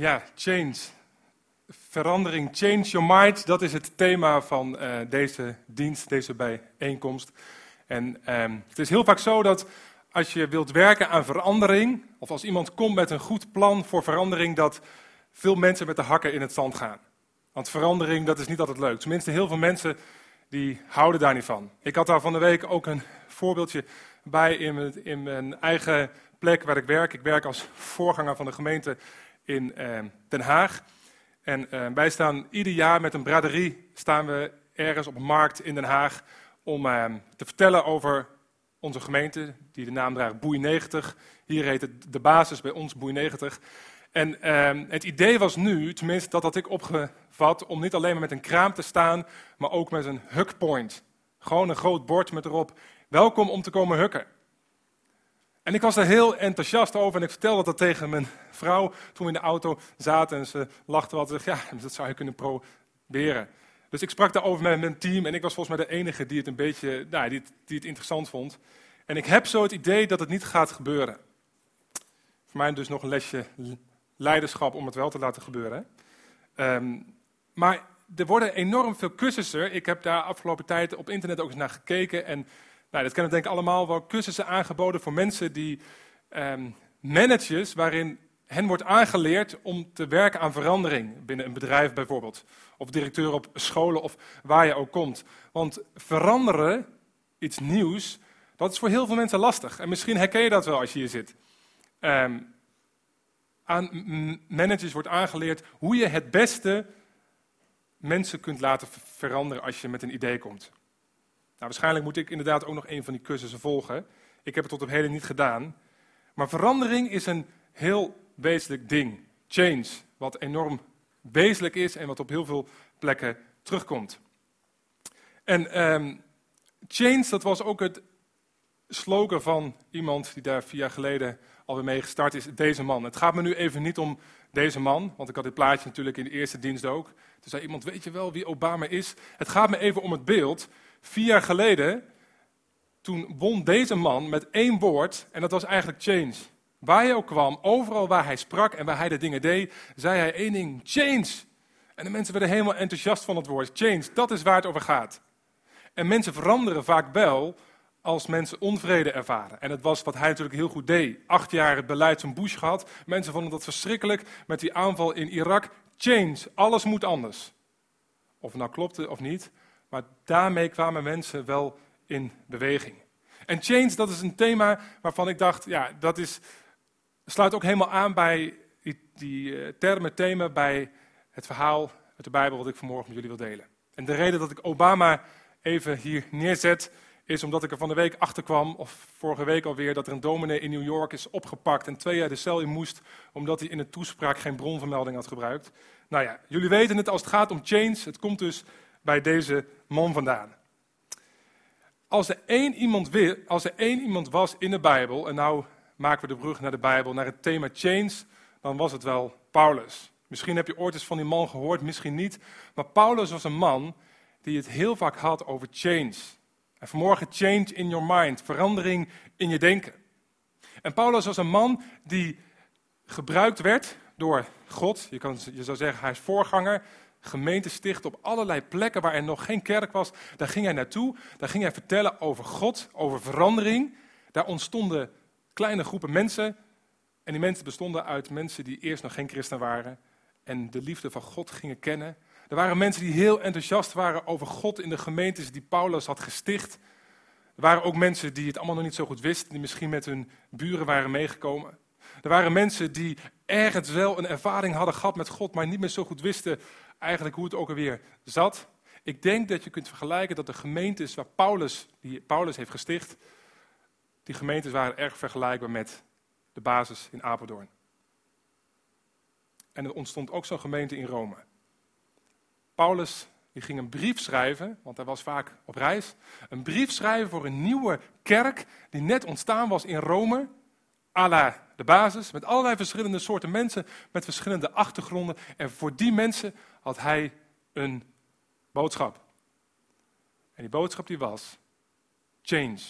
Ja, change. Verandering, change your mind, dat is het thema van uh, deze dienst, deze bijeenkomst. En uh, het is heel vaak zo dat als je wilt werken aan verandering, of als iemand komt met een goed plan voor verandering, dat veel mensen met de hakken in het zand gaan. Want verandering, dat is niet altijd leuk. Tenminste, heel veel mensen die houden daar niet van. Ik had daar van de week ook een voorbeeldje bij in mijn, in mijn eigen plek waar ik werk. Ik werk als voorganger van de gemeente in eh, Den Haag. En eh, wij staan ieder jaar met een braderie staan we ergens op een markt in Den Haag om eh, te vertellen over onze gemeente, die de naam draagt Boei 90. Hier heet het de basis bij ons Boei 90. En het idee was nu, tenminste dat had ik opgevat, om niet alleen maar met een kraam te staan, maar ook met een hugpoint. Gewoon een groot bord met erop, welkom om te komen hukken. En ik was er heel enthousiast over en ik vertelde dat tegen mijn vrouw toen we in de auto zaten. En ze lachte wat en zei, ja, dat zou je kunnen proberen. Dus ik sprak daarover met mijn team en ik was volgens mij de enige die het een beetje, nou, die, het, die het interessant vond. En ik heb zo het idee dat het niet gaat gebeuren. Voor mij dus nog een lesje leiderschap om het wel te laten gebeuren. Ehm, maar er worden enorm veel cursussen. Ik heb daar afgelopen tijd op internet ook eens naar gekeken en nou, dat kennen we denk ik allemaal wel. Cursussen aangeboden voor mensen die um, managers, waarin hen wordt aangeleerd om te werken aan verandering binnen een bedrijf bijvoorbeeld. Of directeur op scholen of waar je ook komt. Want veranderen, iets nieuws, dat is voor heel veel mensen lastig. En misschien herken je dat wel als je hier zit. Um, aan managers wordt aangeleerd hoe je het beste mensen kunt laten veranderen als je met een idee komt. Nou, waarschijnlijk moet ik inderdaad ook nog een van die cursussen volgen. Ik heb het tot op heden niet gedaan. Maar verandering is een heel wezenlijk ding. Change, wat enorm wezenlijk is en wat op heel veel plekken terugkomt. En um, change, dat was ook het slogan van iemand die daar vier jaar geleden alweer mee gestart is, deze man. Het gaat me nu even niet om deze man, want ik had dit plaatje natuurlijk in de eerste dienst ook. Toen zei iemand, weet je wel wie Obama is? Het gaat me even om het beeld Vier jaar geleden, toen won deze man met één woord, en dat was eigenlijk change. Waar hij ook kwam, overal waar hij sprak en waar hij de dingen deed, zei hij één ding, change. En de mensen werden helemaal enthousiast van het woord change. Dat is waar het over gaat. En mensen veranderen vaak wel als mensen onvrede ervaren. En dat was wat hij natuurlijk heel goed deed. Acht jaar het beleid van Bush gehad. Mensen vonden dat verschrikkelijk met die aanval in Irak. Change, alles moet anders. Of het nou klopte of niet, maar daarmee kwamen mensen wel in beweging. En change, dat is een thema waarvan ik dacht, ja, dat is, sluit ook helemaal aan bij die, uh, termen, thema, bij het verhaal uit de Bijbel wat ik vanmorgen met jullie wil delen. En de reden dat ik Obama even hier neerzet, is omdat ik er van de week achter kwam, of vorige week alweer, dat er een dominee in New York is opgepakt en twee jaar de cel in moest, omdat hij in een toespraak geen bronvermelding had gebruikt. Nou ja, jullie weten het als het gaat om change. Het komt dus bij deze man vandaan. Als er één iemand, als er één iemand was in de Bijbel, en nou maken we de brug naar de Bijbel, naar het thema change, dan was het wel Paulus. Misschien heb je ooit eens van die man gehoord, misschien niet. Maar Paulus was een man die het heel vaak had over change. En vanmorgen change in your mind, verandering in je denken. En Paulus was een man die gebruikt werd door God. Je, kan, je zou zeggen, hij is voorganger gemeente stichten op allerlei plekken waar er nog geen kerk was. Daar ging hij naartoe, daar ging hij vertellen over God, over verandering. Daar ontstonden kleine groepen mensen. En die mensen bestonden uit mensen die eerst nog geen christen waren en de liefde van God gingen kennen. Er waren mensen die heel enthousiast waren over God in de gemeentes die Paulus had gesticht. Er waren ook mensen die het allemaal nog niet zo goed wisten, die misschien met hun buren waren meegekomen. Er waren mensen die ergens wel een ervaring hadden gehad met God, maar niet meer zo goed wisten eigenlijk hoe het ook alweer zat. Ik denk dat je kunt vergelijken dat de gemeentes waar Paulus, die Paulus heeft gesticht, die gemeentes waren erg vergelijkbaar met de basis in Apeldoorn. En er ontstond ook zo'n gemeente in Rome. Paulus die ging een brief schrijven, want hij was vaak op reis. Een brief schrijven voor een nieuwe kerk die net ontstaan was in Rome. à la de basis, met allerlei verschillende soorten mensen, met verschillende achtergronden. En voor die mensen had hij een boodschap. En die boodschap die was, change.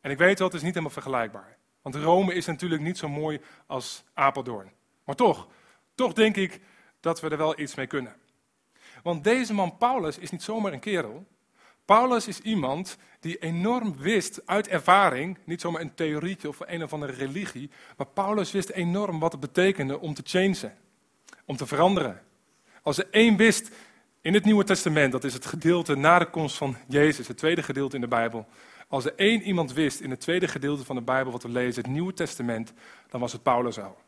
En ik weet wel, het is niet helemaal vergelijkbaar. Want Rome is natuurlijk niet zo mooi als Apeldoorn. Maar toch, Toch denk ik dat we er wel iets mee kunnen. Want deze man Paulus is niet zomaar een kerel. Paulus is iemand die enorm wist uit ervaring, niet zomaar een theorietje of een of andere religie, maar Paulus wist enorm wat het betekende om te changen, om te veranderen. Als er één wist in het Nieuwe Testament, dat is het gedeelte na de komst van Jezus, het tweede gedeelte in de Bijbel. Als er één iemand wist in het tweede gedeelte van de Bijbel wat we lezen, het Nieuwe Testament, dan was het Paulus al.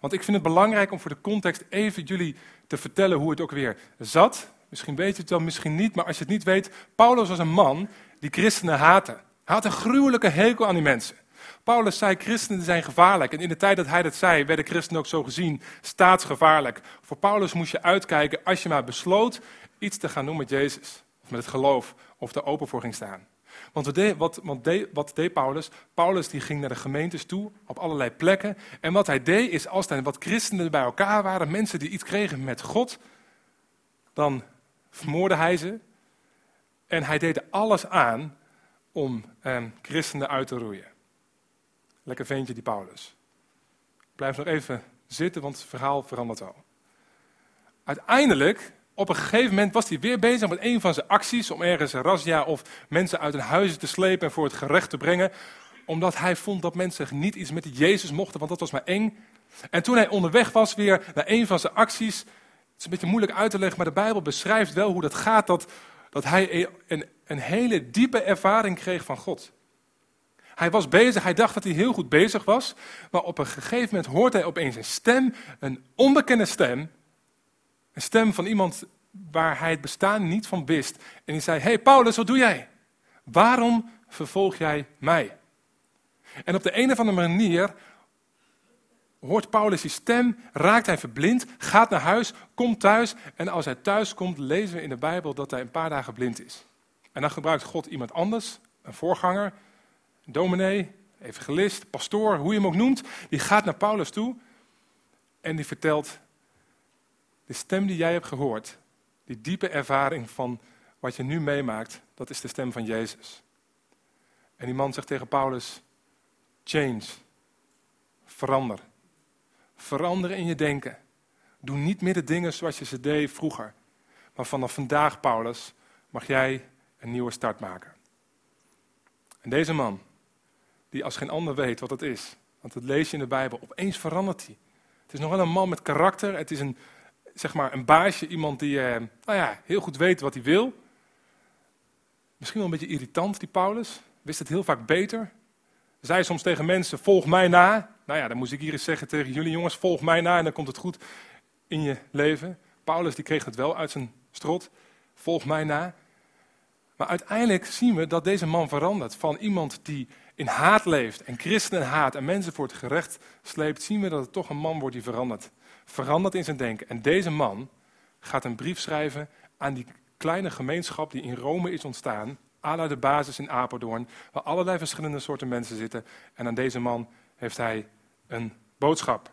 Want ik vind het belangrijk om voor de context even jullie te vertellen hoe het ook weer zat. Misschien weet je het wel, misschien niet, maar als je het niet weet, Paulus was een man die christenen haatte. Hij had een gruwelijke hekel aan die mensen. Paulus zei, christenen zijn gevaarlijk. En in de tijd dat hij dat zei, werden christenen ook zo gezien staatsgevaarlijk. Voor Paulus moest je uitkijken als je maar besloot iets te gaan doen met Jezus. Of met het geloof, of er open voor ging staan. Want wat deed, wat, deed Paulus? Paulus die ging naar de gemeentes toe, op allerlei plekken. En wat hij deed is, als er wat christenen bij elkaar waren, mensen die iets kregen met God, dan vermoordde hij ze. En hij deed alles aan om eh, christenen uit te roeien. Lekker ventje die Paulus. Blijf nog even zitten, want het verhaal verandert al. Uiteindelijk, op een gegeven moment, was hij weer bezig met een van zijn acties om ergens een of mensen uit hun huizen te slepen en voor het gerecht te brengen. Omdat hij vond dat mensen niet iets met Jezus mochten, want dat was maar eng. En toen hij onderweg was weer naar een van zijn acties, het is een beetje moeilijk uit te leggen, maar de Bijbel beschrijft wel hoe dat gaat, dat, dat hij een, een hele diepe ervaring kreeg van God. Hij was bezig, hij dacht dat hij heel goed bezig was, maar op een gegeven moment hoort hij opeens een stem, een onbekende stem, een stem van iemand waar hij het bestaan niet van wist. En die zei, hey Paulus, wat doe jij? Waarom vervolg jij mij? En op de een of andere manier hoort Paulus die stem, raakt hij verblind, gaat naar huis, komt thuis. En als hij thuis komt, lezen we in de Bijbel dat hij een paar dagen blind is. En dan gebruikt God iemand anders, een voorganger, dominee, evangelist, pastoor, hoe je hem ook noemt. Die gaat naar Paulus toe en die vertelt, de stem die jij hebt gehoord, die diepe ervaring van wat je nu meemaakt, dat is de stem van Jezus. En die man zegt tegen Paulus, change, verander. Verander in je denken. Doe niet meer de dingen zoals je ze deed vroeger. Maar vanaf vandaag, Paulus, mag jij een nieuwe start maken. En deze man, die als geen ander weet wat het is, want dat lees je in de Bijbel, opeens verandert hij. Het is nog wel een man met karakter, het is een, zeg maar een baasje, iemand die eh, nou ja, heel goed weet wat hij wil. Misschien wel een beetje irritant, die Paulus, wist het heel vaak beter. Zei soms tegen mensen, volg mij na. Nou ja, dan moest ik hier eens zeggen tegen jullie jongens, volg mij na en dan komt het goed in je leven. Paulus die kreeg het wel uit zijn strot, volg mij na. Maar uiteindelijk zien we dat deze man verandert. Van iemand die in haat leeft en christenen haat en mensen voor het gerecht sleept, zien we dat het toch een man wordt die verandert. Verandert in zijn denken. En deze man gaat een brief schrijven aan die kleine gemeenschap die in Rome is ontstaan, à de basis in Apeldoorn, waar allerlei verschillende soorten mensen zitten. En aan deze man heeft hij een boodschap.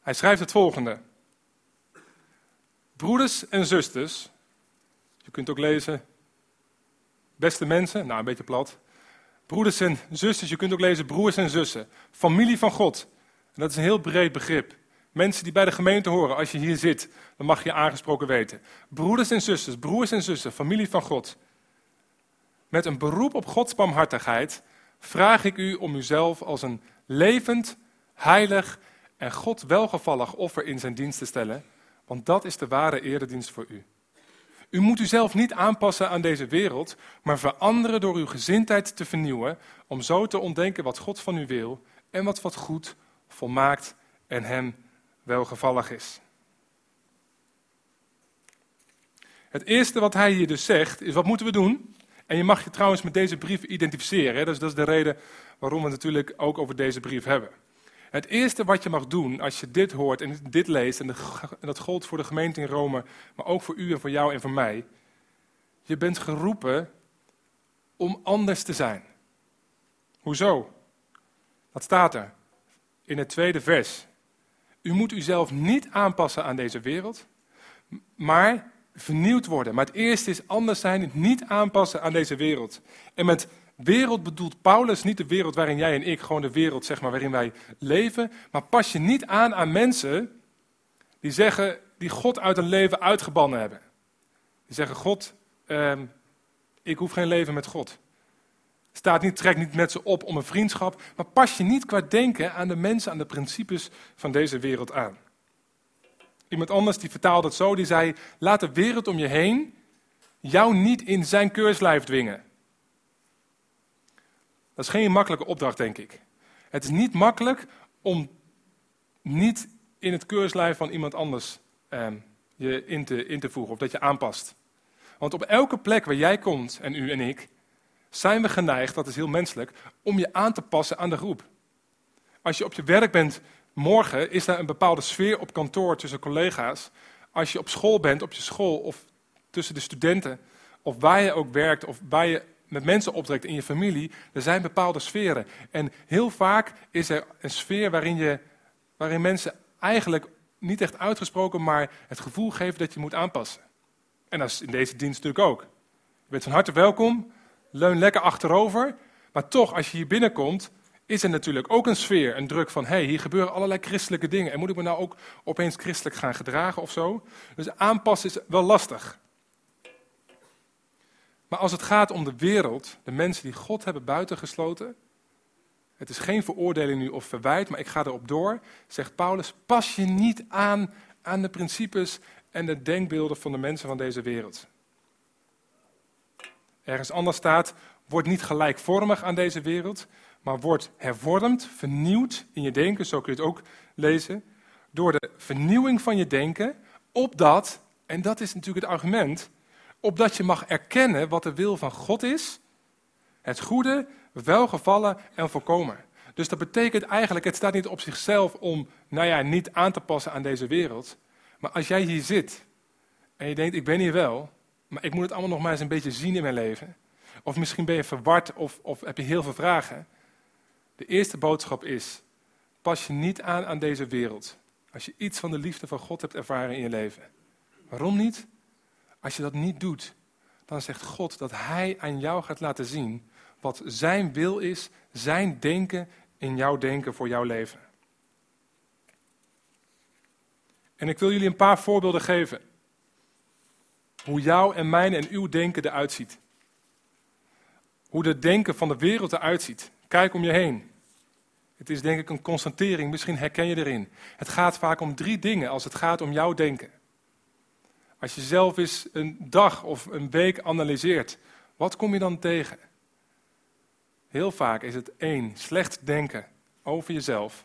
Hij schrijft het volgende. Broeders en zusters, je kunt ook lezen, beste mensen, nou een beetje plat. Broeders en zusters, je kunt ook lezen broers en zussen. Familie van God. En dat is een heel breed begrip. Mensen die bij de gemeente horen, als je hier zit, dan mag je aangesproken weten. Broeders en zusters, broers en zussen, familie van God. Met een beroep op Gods barmhartigheid vraag ik u om uzelf als een levend, heilig en God welgevallig offer in zijn dienst te stellen want dat is de ware eredienst voor u. U moet uzelf niet aanpassen aan deze wereld, maar veranderen door uw gezindheid te vernieuwen, om zo te ontdenken wat God van u wil en wat wat goed, volmaakt en hem welgevallig is. Het eerste wat hij hier dus zegt, is wat moeten we doen? En je mag je trouwens met deze brief identificeren. Dus dat is de reden waarom we het natuurlijk ook over deze brief hebben. Het eerste wat je mag doen als je dit hoort en dit leest, en, dat gold voor de gemeente in Rome, maar ook voor u en voor jou en voor mij. Je bent geroepen om anders te zijn. Hoezo? Dat staat er in het tweede vers. U moet uzelf niet aanpassen aan deze wereld, maar vernieuwd worden. Maar het eerste is anders zijn, niet aanpassen aan deze wereld. En met wereld bedoelt Paulus niet de wereld waarin jij en ik, gewoon de wereld zeg maar, waarin wij leven. Maar pas je niet aan aan mensen die zeggen, die God uit een leven uitgebannen hebben. Die zeggen, God, ehm, ik hoef geen leven met God. Staat niet, trek niet met ze op om een vriendschap, maar pas je niet qua denken aan de mensen, aan de principes van deze wereld aan. Iemand anders die vertaalde het zo, die zei, laat de wereld om je heen jou niet in zijn keurslijf dwingen. Dat is geen makkelijke opdracht, denk ik. Het is niet makkelijk om niet in het keurslijf van iemand anders eh, je in te, in te voegen of dat je aanpast. Want op elke plek waar jij komt, en u en ik, zijn we geneigd, dat is heel menselijk, om je aan te passen aan de groep. Als je op je werk bent morgen, is daar een bepaalde sfeer op kantoor tussen collega's. Als je op school bent, op je school of tussen de studenten, of waar je ook werkt, of waar je met mensen optrekt in je familie, er zijn bepaalde sferen. En heel vaak is er een sfeer waarin, je, waarin mensen eigenlijk niet echt uitgesproken, maar het gevoel geven dat je moet aanpassen. En dat is in deze dienst natuurlijk ook. Je bent van harte welkom, leun lekker achterover, maar toch, als je hier binnenkomt, is er natuurlijk ook een sfeer, een druk van, hé, hey, hier gebeuren allerlei christelijke dingen. En moet ik me nou ook opeens christelijk gaan gedragen of zo? Dus aanpassen is wel lastig. Maar als het gaat om de wereld, de mensen die God hebben buitengesloten, het is geen veroordeling nu of verwijt, maar ik ga erop door, zegt Paulus, pas je niet aan aan de principes en de denkbeelden van de mensen van deze wereld. Ergens anders staat, word niet gelijkvormig aan deze wereld, maar word hervormd, vernieuwd in je denken, zo kun je het ook lezen, door de vernieuwing van je denken, opdat, en dat is natuurlijk het argument, opdat je mag erkennen wat de wil van God is, het goede, welgevallen en volkomen. Dus dat betekent eigenlijk, het staat niet op zichzelf om, nou ja, niet aan te passen aan deze wereld. Maar als jij hier zit en je denkt, ik ben hier wel, maar ik moet het allemaal nog maar eens een beetje zien in mijn leven. Of misschien ben je verward of, of heb je heel veel vragen. De eerste boodschap is, pas je niet aan aan deze wereld. Als je iets van de liefde van God hebt ervaren in je leven. Waarom niet? Als je dat niet doet, dan zegt God dat Hij aan jou gaat laten zien wat Zijn wil is, Zijn denken in jouw denken voor jouw leven. En ik wil jullie een paar voorbeelden geven. Hoe jouw en mijn en uw denken eruit ziet. Hoe het denken van de wereld eruit ziet. Kijk om je heen. Het is denk ik een constatering, misschien herken je erin. Het gaat vaak om drie dingen als het gaat om jouw denken. Als je zelf eens een dag of een week analyseert, wat kom je dan tegen? Heel vaak is het één, slecht denken over jezelf,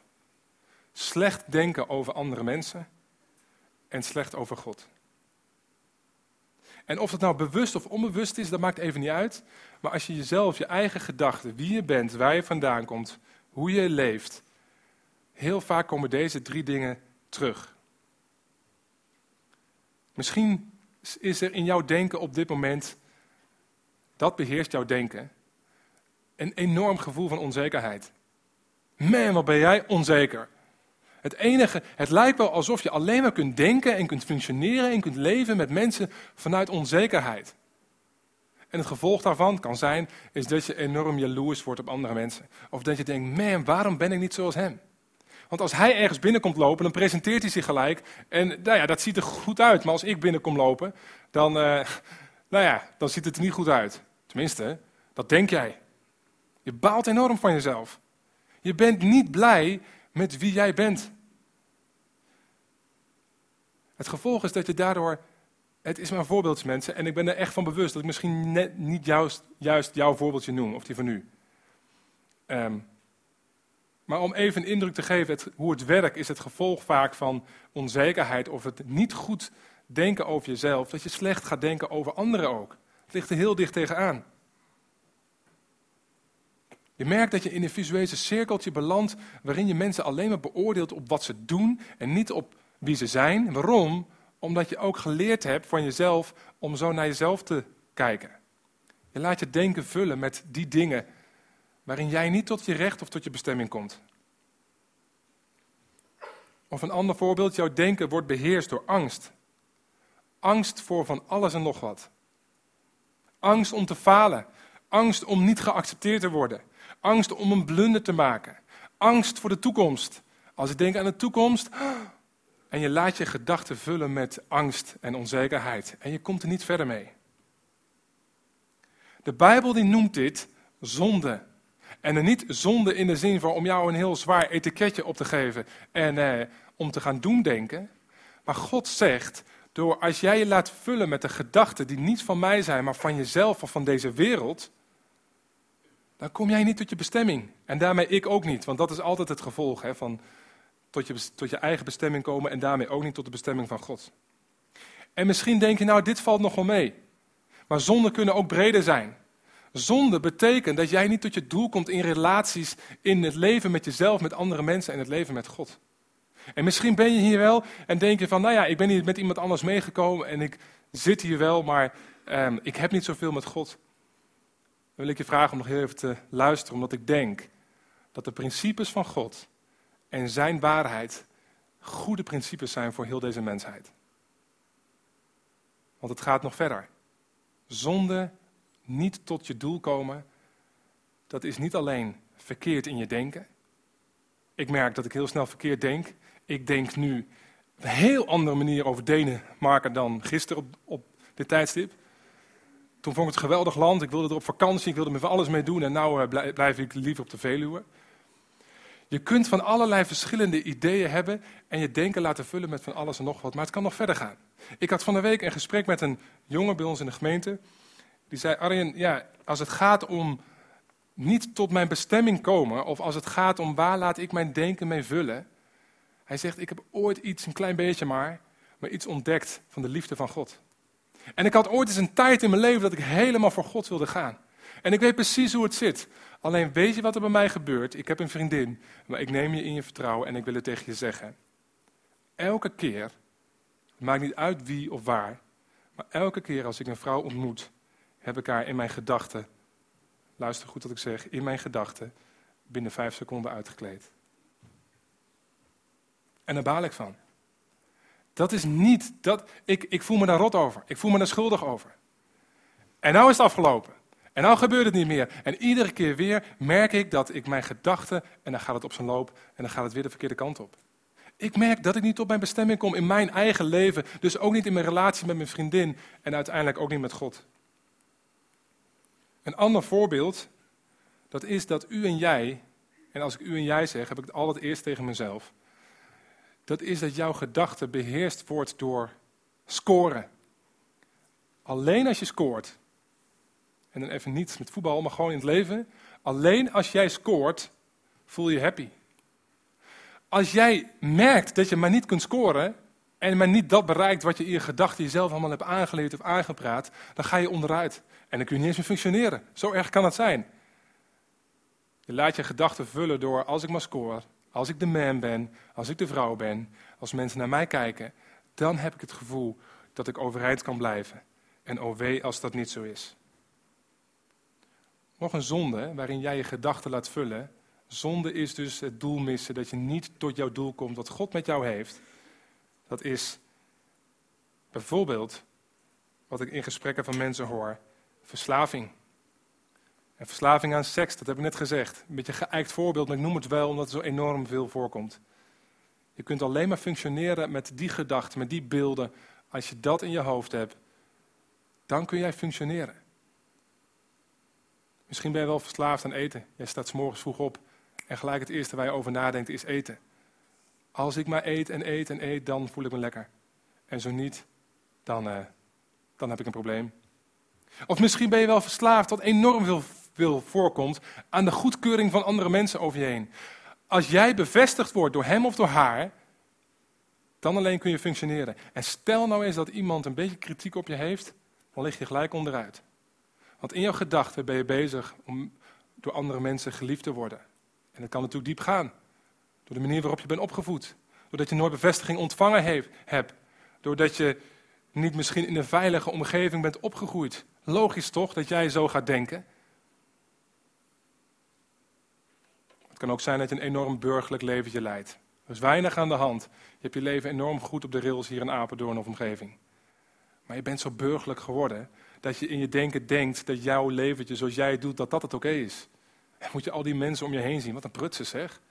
slecht denken over andere mensen en slecht over God. En of het nou bewust of onbewust is, dat maakt even niet uit. Maar als je jezelf, je eigen gedachten, wie je bent, waar je vandaan komt, hoe je leeft, heel vaak komen deze drie dingen terug. Misschien is er in jouw denken op dit moment, dat beheerst jouw denken, een enorm gevoel van onzekerheid. Man, wat ben jij onzeker. Het enige, het lijkt wel alsof je alleen maar kunt denken en kunt functioneren en kunt leven met mensen vanuit onzekerheid. En het gevolg daarvan kan zijn, is dat je enorm jaloers wordt op andere mensen. Of dat je denkt, man, waarom ben ik niet zoals hem? Want als hij ergens binnenkomt lopen, dan presenteert hij zich gelijk. En nou ja, dat ziet er goed uit. Maar als ik binnenkom lopen, dan, uh, nou ja, dan ziet het er niet goed uit. Tenminste, dat denk jij. Je baalt enorm van jezelf. Je bent niet blij met wie jij bent. Het gevolg is dat je daardoor, het is maar een voorbeeldje mensen, en ik ben er echt van bewust dat ik misschien net niet juist, juist jouw voorbeeldje noem, of die van nu. Um, maar om even een indruk te geven het, hoe het werkt, is het gevolg vaak van onzekerheid of het niet goed denken over jezelf, dat je slecht gaat denken over anderen ook. Het ligt er heel dicht tegenaan. Je merkt dat je in een visuele cirkeltje belandt waarin je mensen alleen maar beoordeelt op wat ze doen en niet op wie ze zijn. Waarom? Omdat je ook geleerd hebt van jezelf om zo naar jezelf te kijken. Je laat je denken vullen met die dingen waarin jij niet tot je recht of tot je bestemming komt. Of een ander voorbeeld, jouw denken wordt beheerst door angst. Angst voor van alles en nog wat. Angst om te falen. Angst om niet geaccepteerd te worden. Angst om een blunder te maken. Angst voor de toekomst. Als ik denk aan de toekomst. En je laat je gedachten vullen met angst en onzekerheid. En je komt er niet verder mee. De Bijbel die noemt dit zonde. En er niet zonde in de zin van om jou een heel zwaar etiketje op te geven en eh, om te gaan doen denken. Maar God zegt, door als jij je laat vullen met de gedachten die niet van mij zijn, maar van jezelf of van deze wereld, dan kom jij niet tot je bestemming. En daarmee ik ook niet, want dat is altijd het gevolg hè, van tot je, tot je eigen bestemming komen en daarmee ook niet tot de bestemming van God. En misschien denk je, nou, dit valt nog wel mee. Maar zonden kunnen ook breder zijn. Zonde betekent dat jij niet tot je doel komt in relaties, in het leven met jezelf, met andere mensen en het leven met God. En misschien ben je hier wel en denk je van, nou ja, ik ben hier met iemand anders meegekomen en ik zit hier wel, maar ehm, ik heb niet zoveel met God. Dan wil ik je vragen om nog heel even te luisteren, omdat ik denk dat de principes van God en zijn waarheid goede principes zijn voor heel deze mensheid. Want het gaat nog verder. Zonde niet tot je doel komen, dat is niet alleen verkeerd in je denken. Ik merk dat ik heel snel verkeerd denk. Ik denk nu een heel andere manier over Denemarken dan gisteren op, op dit tijdstip. Toen vond ik het geweldig land. Ik wilde er op vakantie, ik wilde er alles mee doen. En nu uh, blijf ik liever op de Veluwe. Je kunt van allerlei verschillende ideeën hebben en je denken laten vullen met van alles en nog wat. Maar het kan nog verder gaan. Ik had van de week een gesprek met een jongen bij ons in de gemeente. Die zei, Arjen, ja, als het gaat om niet tot mijn bestemming komen, of als het gaat om waar laat ik mijn denken mee vullen. Hij zegt, ik heb ooit iets, een klein beetje maar, maar iets ontdekt van de liefde van God. En ik had ooit eens een tijd in mijn leven dat ik helemaal voor God wilde gaan. En ik weet precies hoe het zit. Alleen weet je wat er bij mij gebeurt? Ik heb een vriendin, maar ik neem je in je vertrouwen en ik wil het tegen je zeggen. Elke keer, het maakt niet uit wie of waar, maar elke keer als ik een vrouw ontmoet, heb ik haar in mijn gedachten, luister goed wat ik zeg, in mijn gedachten binnen vijf seconden uitgekleed. En daar baal ik van. Dat is niet, dat, ik, ik voel me daar rot over. Ik voel me daar schuldig over. En nou is het afgelopen. En nou gebeurt het niet meer. En iedere keer weer merk ik dat ik mijn gedachten, en dan gaat het op zijn loop, en dan gaat het weer de verkeerde kant op. Ik merk dat ik niet tot mijn bestemming kom in mijn eigen leven, dus ook niet in mijn relatie met mijn vriendin en uiteindelijk ook niet met God. Een ander voorbeeld, dat is dat u en jij, en als ik u en jij zeg, heb ik het altijd eerst tegen mezelf. Dat is dat jouw gedachte beheerst wordt door scoren. Alleen als je scoort, en dan even niet met voetbal, maar gewoon in het leven. Alleen als jij scoort, voel je happy. Als jij merkt dat je maar niet kunt scoren en maar niet dat bereikt wat je in je gedachten jezelf allemaal hebt aangeleerd of aangepraat, dan ga je onderuit. En dan kun je niet eens meer functioneren. Zo erg kan het zijn. Je laat je gedachten vullen door als ik maar score, als ik de man ben, als ik de vrouw ben, als mensen naar mij kijken, dan heb ik het gevoel dat ik overeind kan blijven. En oh wee als dat niet zo is. Nog een zonde waarin jij je gedachten laat vullen. Zonde is dus het doel missen, dat je niet tot jouw doel komt wat God met jou heeft. Dat is bijvoorbeeld, wat ik in gesprekken van mensen hoor, verslaving. En verslaving aan seks, dat heb ik net gezegd. Een beetje geëikt voorbeeld, maar ik noem het wel omdat het zo enorm veel voorkomt. Je kunt alleen maar functioneren met die gedachten, met die beelden. Als je dat in je hoofd hebt, dan kun jij functioneren. Misschien ben je wel verslaafd aan eten. Jij staat s morgens vroeg op en gelijk het eerste waar je over nadenkt is eten. Als ik maar eet en eet en eet, dan voel ik me lekker. En zo niet, dan, uh, dan heb ik een probleem. Of misschien ben je wel verslaafd, wat enorm veel, veel voorkomt, aan de goedkeuring van andere mensen over je heen. Als jij bevestigd wordt door hem of door haar, dan alleen kun je functioneren. En stel nou eens dat iemand een beetje kritiek op je heeft, dan lig je gelijk onderuit. Want in jouw gedachten ben je bezig om door andere mensen geliefd te worden. En dat kan natuurlijk diep gaan. Door de manier waarop je bent opgevoed. Doordat je nooit bevestiging ontvangen heeft, hebt. Doordat je niet misschien in een veilige omgeving bent opgegroeid. Logisch toch dat jij zo gaat denken? Het kan ook zijn dat je een enorm burgerlijk leventje leidt. Er is weinig aan de hand. Je hebt je leven enorm goed op de rails hier in Apeldoorn of omgeving. Maar je bent zo burgerlijk geworden dat je in je denken denkt dat jouw leventje zoals jij het doet, dat dat het oké is. En moet je al die mensen om je heen zien, wat een prutsen zeg.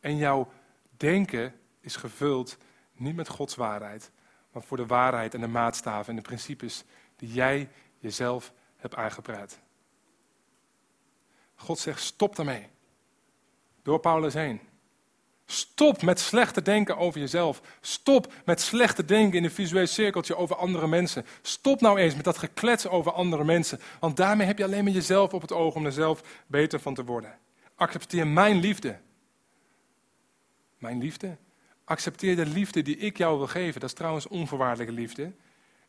En jouw denken is gevuld niet met Gods waarheid, maar voor de waarheid en de maatstaven en de principes die jij jezelf hebt aangepraat. God zegt: stop daarmee. Door Paulus heen. Stop met slechte denken over jezelf. Stop met slechte denken in een visueel cirkeltje over andere mensen. Stop nou eens met dat geklets over andere mensen. Want daarmee heb je alleen maar jezelf op het oog om er zelf beter van te worden. Accepteer mijn liefde. Mijn liefde? Accepteer de liefde die ik jou wil geven. Dat is trouwens onvoorwaardelijke liefde.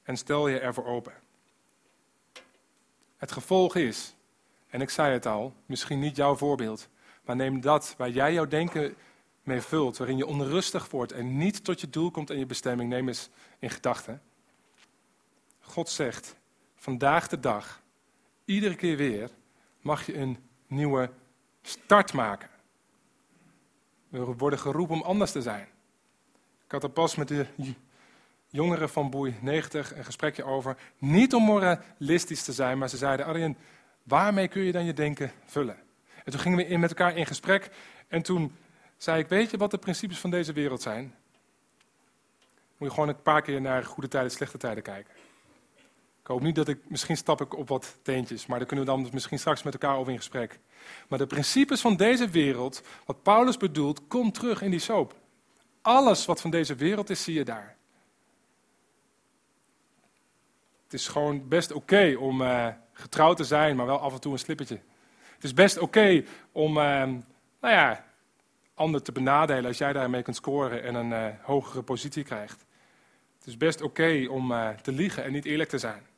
En stel je ervoor open. Het gevolg is, en ik zei het al, misschien niet jouw voorbeeld, maar neem dat waar jij jouw denken mee vult, waarin je onrustig wordt en niet tot je doel komt en je bestemming, neem eens in gedachten. God zegt, vandaag de dag, iedere keer weer, mag je een nieuwe start maken. We worden geroepen om anders te zijn. Ik had er pas met de jongeren van Boei 90 een gesprekje over. Niet om moralistisch te zijn, maar ze zeiden: Arjen, waarmee kun je dan je denken vullen? En toen gingen we met elkaar in gesprek. En toen zei ik: Weet je wat de principes van deze wereld zijn? Moet je gewoon een paar keer naar goede tijden, slechte tijden kijken. Ik hoop niet dat ik, misschien stap ik op wat teentjes, maar daar kunnen we dan misschien straks met elkaar over in gesprek. Maar de principes van deze wereld, wat Paulus bedoelt, komt terug in die soap. Alles wat van deze wereld is, zie je daar. Het is gewoon best oké om uh, getrouwd te zijn, maar wel af en toe een slippertje. Het is best oké om, uh, nou ja, anderen te benadelen als jij daarmee kunt scoren en een uh, hogere positie krijgt. Het is best oké om te liegen en niet eerlijk te zijn.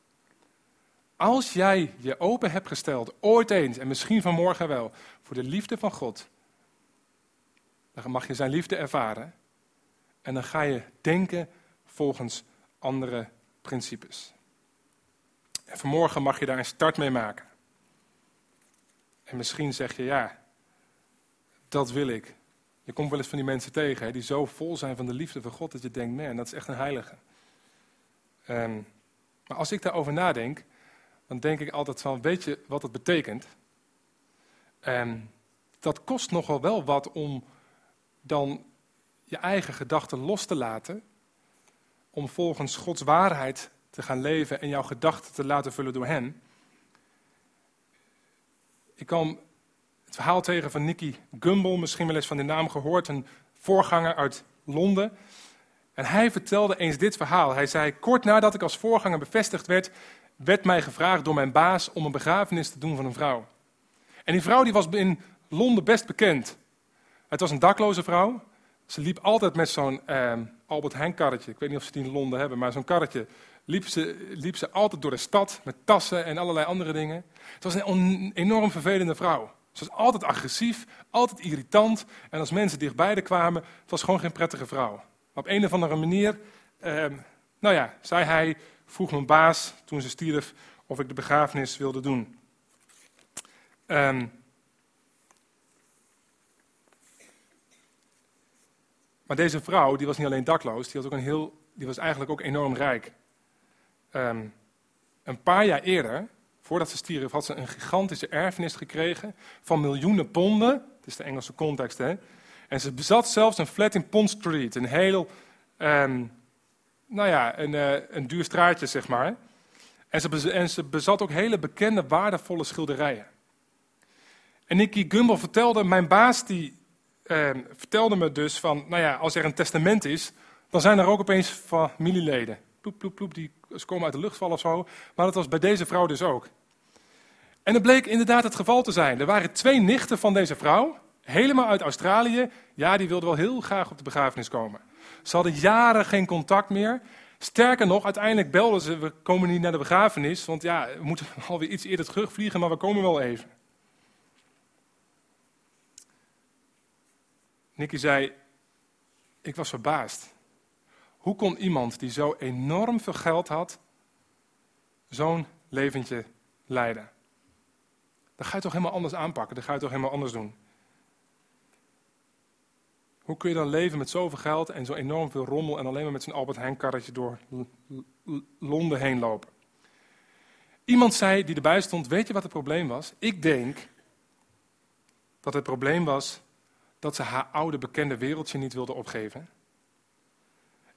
Als jij je open hebt gesteld, ooit eens en misschien vanmorgen wel, voor de liefde van God, dan mag je zijn liefde ervaren en dan ga je denken volgens andere principes. En vanmorgen mag je daar een start mee maken. En misschien zeg je, ja, dat wil ik. Je komt wel eens van die mensen tegen hè, die zo vol zijn van de liefde van God dat je denkt, man, dat is echt een heilige. Um, maar als ik daarover nadenk, dan denk ik altijd van, weet je wat het betekent? En dat kost nogal wel wat om dan je eigen gedachten los te laten, om volgens Gods waarheid te gaan leven en jouw gedachten te laten vullen door hen. Ik kwam het verhaal tegen van Nicky Gumbel, misschien wel eens van de naam gehoord, een voorganger uit Londen. En hij vertelde eens dit verhaal. Hij zei, kort nadat ik als voorganger bevestigd werd, werd mij gevraagd door mijn baas om een begrafenis te doen van een vrouw. En die vrouw die was in Londen best bekend. Het was een dakloze vrouw. Ze liep altijd met zo'n eh, Albert Heijn karretje. Ik weet niet of ze die in Londen hebben, maar zo'n karretje. Liep ze, liep ze altijd door de stad met tassen en allerlei andere dingen. Het was een enorm vervelende vrouw. Ze was altijd agressief, altijd irritant. En als mensen dichtbij haar kwamen, het was gewoon geen prettige vrouw. Op een of andere manier, eh, nou ja, zei hij, vroeg mijn baas toen ze stierf of ik de begrafenis wilde doen. Um, Maar deze vrouw, die was niet alleen dakloos, die was, ook een heel, die was eigenlijk ook enorm rijk. Ehm, een paar jaar eerder, voordat ze stierf, had ze een gigantische erfenis gekregen van miljoenen ponden. Het is de Engelse context, hè. En ze bezat zelfs een flat in Pond Street, een heel, um, nou ja, een, uh, een duur straatje, zeg maar. En ze, en ze bezat ook hele bekende, waardevolle schilderijen. En Nicky Gumbel vertelde, mijn baas die Ehm, vertelde me dus van, nou ja, als er een testament is, dan zijn er ook opeens familieleden. Ploep, ploep, ploep, die komen uit de lucht vallen of zo. Maar dat was bij deze vrouw dus ook. En het bleek inderdaad het geval te zijn. Er waren twee nichten van deze vrouw, helemaal uit Australië. Ja, die wilden wel heel graag op de begrafenis komen. Ze hadden jaren geen contact meer. Sterker nog, uiteindelijk belden ze, we komen niet naar de begrafenis, want ja, we moeten alweer iets eerder terugvliegen, maar we komen wel even. Nicky zei, ik was verbaasd. Hoe kon iemand die zo enorm veel geld had, zo'n leventje leiden? Dat ga je toch helemaal anders aanpakken, dat ga je toch helemaal anders doen. Hoe kun je dan leven met zoveel geld en zo enorm veel rommel en alleen maar met zo'n Albert Heijn karretje door Londen heen lopen? Iemand zei die erbij stond: Weet je wat het probleem was? Ik denk dat het probleem was dat ze haar oude bekende wereldje niet wilde opgeven.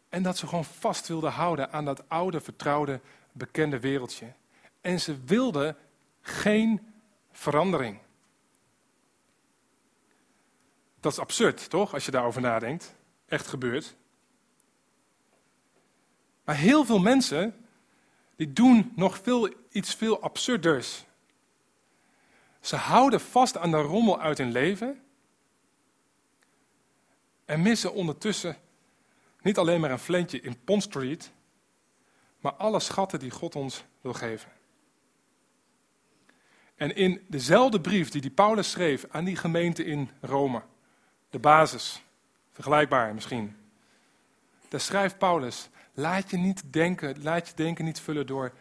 En dat ze gewoon vast wilde houden aan dat oude, vertrouwde, bekende wereldje. En ze wilde geen verandering. Dat is absurd, toch? Als je daarover nadenkt. Echt gebeurt. Maar heel veel mensen, die doen nog veel, iets veel absurders. Ze houden vast aan de rommel uit hun leven. En missen ondertussen niet alleen maar een flentje in Pond Street, maar alle schatten die God ons wil geven. En in dezelfde brief die die Paulus schreef aan die gemeente in Rome, de basis, vergelijkbaar misschien, daar schrijft Paulus, laat je niet denken, laat je denken niet vullen door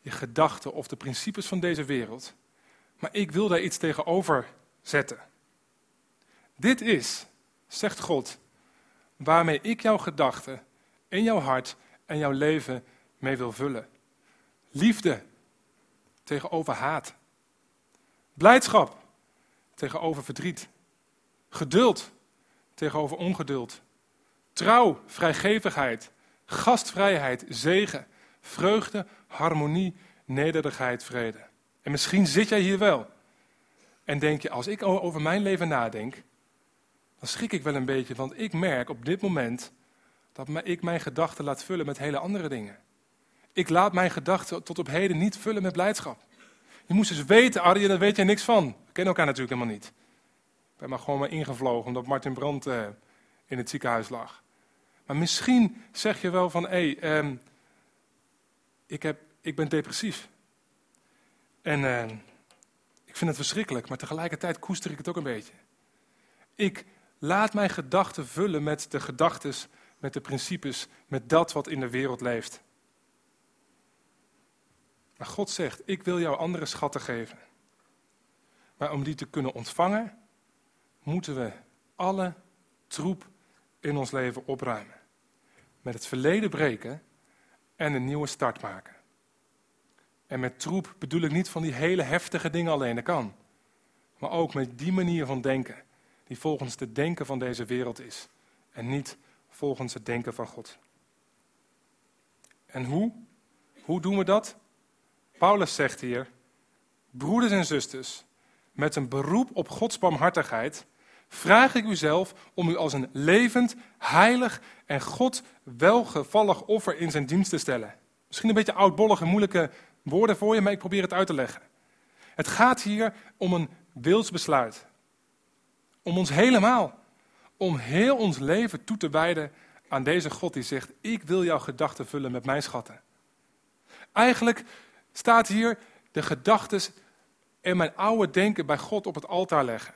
je gedachten of de principes van deze wereld, maar ik wil daar iets tegenover zetten. Dit is, zegt God, waarmee ik jouw gedachten in jouw hart en jouw leven mee wil vullen. Liefde tegenover haat. Blijdschap tegenover verdriet. Geduld tegenover ongeduld. Trouw, vrijgevigheid, gastvrijheid, zegen, vreugde, harmonie, nederigheid, vrede. En misschien zit jij hier wel en denk je, als ik over mijn leven nadenk, dan schrik ik wel een beetje, want ik merk op dit moment dat ik mijn gedachten laat vullen met hele andere dingen. Ik laat mijn gedachten tot op heden niet vullen met blijdschap. Je moest eens weten, Arjen, daar weet jij niks van. We kennen elkaar natuurlijk helemaal niet. Ben maar gewoon maar ingevlogen omdat Martin Brandt uh, in het ziekenhuis lag. Maar misschien zeg je wel van, hé, hey, ehm, ik, ik ben depressief. En uh, ik vind het verschrikkelijk, maar tegelijkertijd koester ik het ook een beetje. Ik laat mijn gedachten vullen met de gedachten, met de principes, met dat wat in de wereld leeft. Maar God zegt, ik wil jou andere schatten geven. Maar om die te kunnen ontvangen, moeten we alle troep in ons leven opruimen. Met het verleden breken en een nieuwe start maken. En met troep bedoel ik niet van die hele heftige dingen alleen, dat kan. Maar ook met die manier van denken, die volgens het denken van deze wereld is. En niet volgens het denken van God. En hoe? Hoe doen we dat? Paulus zegt hier, broeders en zusters, met een beroep op Gods barmhartigheid, vraag ik u zelf om u als een levend, heilig en God welgevallig offer in zijn dienst te stellen. Misschien een beetje oudbollige, moeilijke woorden voor je, maar ik probeer het uit te leggen. Het gaat hier om een wilsbesluit. Om ons helemaal. Om heel ons leven toe te wijden aan deze God die zegt: Ik wil jouw gedachten vullen met mijn schatten. Eigenlijk staat hier de gedachten en mijn oude denken bij God op het altaar leggen.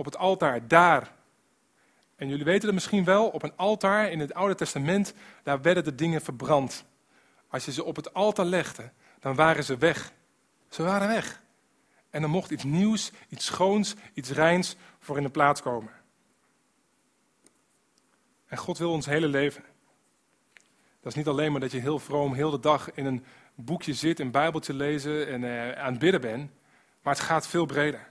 Op het altaar, daar. En jullie weten het misschien wel, op een altaar in het Oude Testament, daar werden de dingen verbrand. Als je ze op het altaar legde, dan waren ze weg. Ze waren weg. En er mocht iets nieuws, iets schoons, iets reins voor in de plaats komen. En God wil ons hele leven. Dat is niet alleen maar dat je heel vroom heel de dag in een boekje zit, een bijbeltje lezen en uh, aan het bidden bent. Maar het gaat veel breder.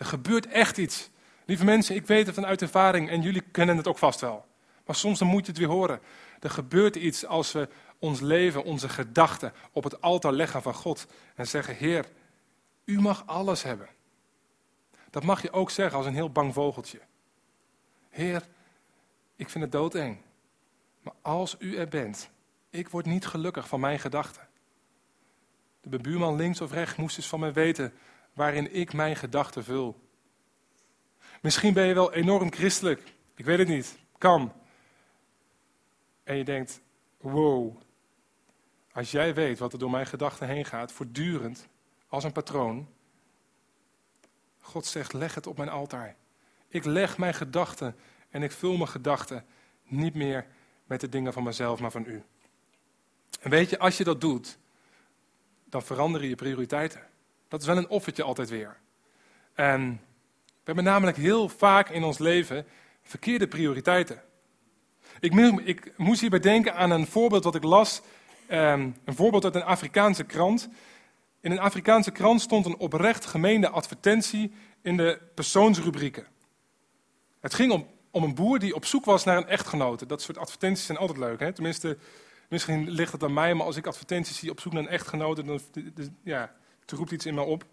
Er gebeurt echt iets. Lieve mensen, ik weet het vanuit ervaring en jullie kennen het ook vast wel. Maar soms dan moet je het weer horen. Er gebeurt iets als we ons leven, onze gedachten op het altaar leggen van God. En zeggen, Heer, u mag alles hebben. Dat mag je ook zeggen als een heel bang vogeltje. Heer, ik vind het doodeng. Maar als u er bent, ik word niet gelukkig van mijn gedachten. De buurman links of rechts moest eens van mij weten waarin ik mijn gedachten vul. Misschien ben je wel enorm christelijk. Ik weet het niet. Kan. En je denkt, wow. Als jij weet wat er door mijn gedachten heen gaat, voortdurend, als een patroon. God zegt, leg het op mijn altaar. Ik leg mijn gedachten en ik vul mijn gedachten niet meer met de dingen van mezelf, maar van u. En weet je, als je dat doet, dan veranderen je prioriteiten. Dat is wel een offertje altijd weer. En we hebben namelijk heel vaak in ons leven verkeerde prioriteiten. Ik, ik moest hierbij denken aan een voorbeeld wat ik las ehm, een voorbeeld uit een Afrikaanse krant. In een Afrikaanse krant stond een oprecht gemeende advertentie in de persoonsrubrieken. Het ging om, om een boer die op zoek was naar een echtgenote. Dat soort advertenties zijn altijd leuk. Hè? Tenminste, misschien ligt het aan mij, maar als ik advertenties zie op zoek naar een echtgenote, dan ja, het roept iets in me op.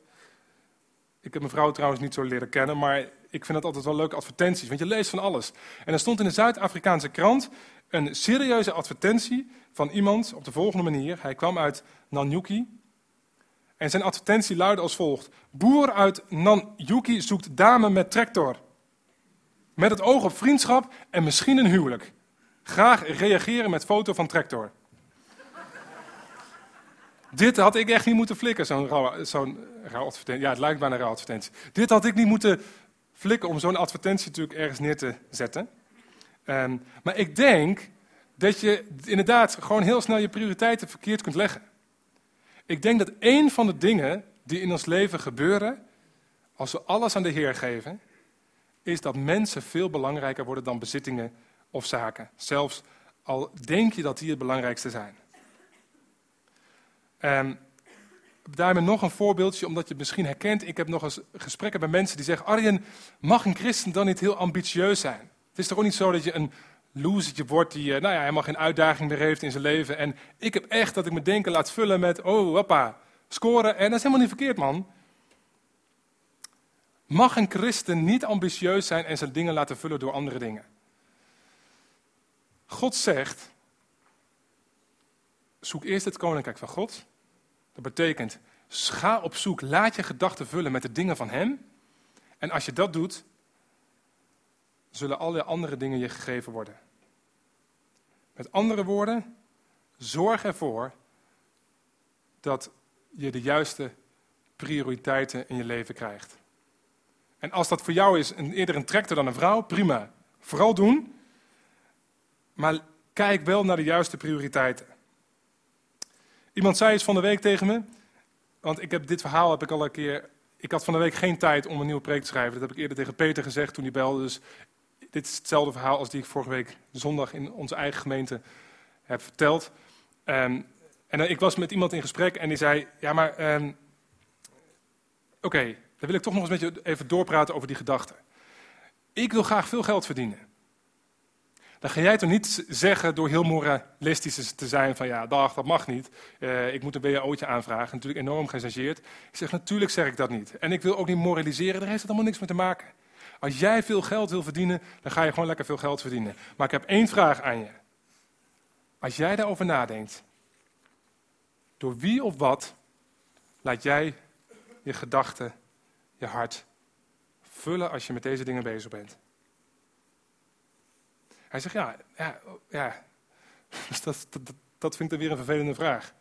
Ik heb mijn vrouw trouwens niet zo leren kennen, maar ik vind het altijd wel leuke advertenties, want je leest van alles. En er stond in de Zuid-Afrikaanse krant een serieuze advertentie van iemand op de volgende manier. Hij kwam uit Nanyuki. En zijn advertentie luidde als volgt: Boer uit Nanyuki zoekt dame met tractor. Met het oog op vriendschap en misschien een huwelijk. Graag reageren met foto van tractor. Dit had ik echt niet moeten flikken, zo'n zo'n advertentie. Ja, het lijkt bijna een rauw advertentie. Dit had ik niet moeten flikken om zo'n advertentie natuurlijk ergens neer te zetten. Um, maar ik denk dat je inderdaad gewoon heel snel je prioriteiten verkeerd kunt leggen. Ik denk dat één van de dingen die in ons leven gebeuren, als we alles aan de Heer geven, is dat mensen veel belangrijker worden dan bezittingen of zaken. Zelfs al denk je dat die het belangrijkste zijn. Um, daarmee nog een voorbeeldje, omdat je het misschien herkent. Ik heb nog eens gesprekken bij mensen die zeggen: Arjen, mag een christen dan niet heel ambitieus zijn? Het is toch ook niet zo dat je een losertje wordt die eh, nou ja, helemaal geen uitdaging meer heeft in zijn leven. En ik heb echt dat ik me denken laat vullen met: oh, hoppa, scoren. En dat is helemaal niet verkeerd, man. Mag een christen niet ambitieus zijn en zijn dingen laten vullen door andere dingen? God zegt: zoek eerst het koninkrijk van God. Dat betekent, ga op zoek, laat je gedachten vullen met de dingen van Hem. En als je dat doet, zullen alle andere dingen je gegeven worden. Met andere woorden, zorg ervoor dat je de juiste prioriteiten in je leven krijgt. En als dat voor jou is een, eerder een tractor dan een vrouw, prima. Vooral doen. Maar kijk wel naar de juiste prioriteiten. Iemand zei eens van de week tegen me, want ik heb dit verhaal heb ik al een keer. Ik had van de week geen tijd om een nieuwe preek te schrijven. Dat heb ik eerder tegen Peter gezegd toen hij belde. Dus dit is hetzelfde verhaal als die ik vorige week zondag in onze eigen gemeente heb verteld. Um, en ik was met iemand in gesprek en die zei: Ja, maar. Um, Oké, dan wil ik toch nog eens met je even doorpraten over die gedachte. Ik wil graag veel geld verdienen. Dan ga jij toch niet zeggen door heel moralistisch te zijn van ja, dag, dat mag niet. Uh, ik moet een BAO'tje aanvragen. Natuurlijk enorm geëngageerd. Ik zeg natuurlijk zeg ik dat niet. En ik wil ook niet moraliseren, daar heeft het allemaal niks mee te maken. Als jij veel geld wil verdienen, dan ga je gewoon lekker veel geld verdienen. Maar ik heb één vraag aan je. Als jij daarover nadenkt, door wie of wat laat jij je gedachten, je hart vullen als je met deze dingen bezig bent? Hij zegt, ja, ja, ja. Dus dat, dat, dat vind ik dan weer een vervelende vraag.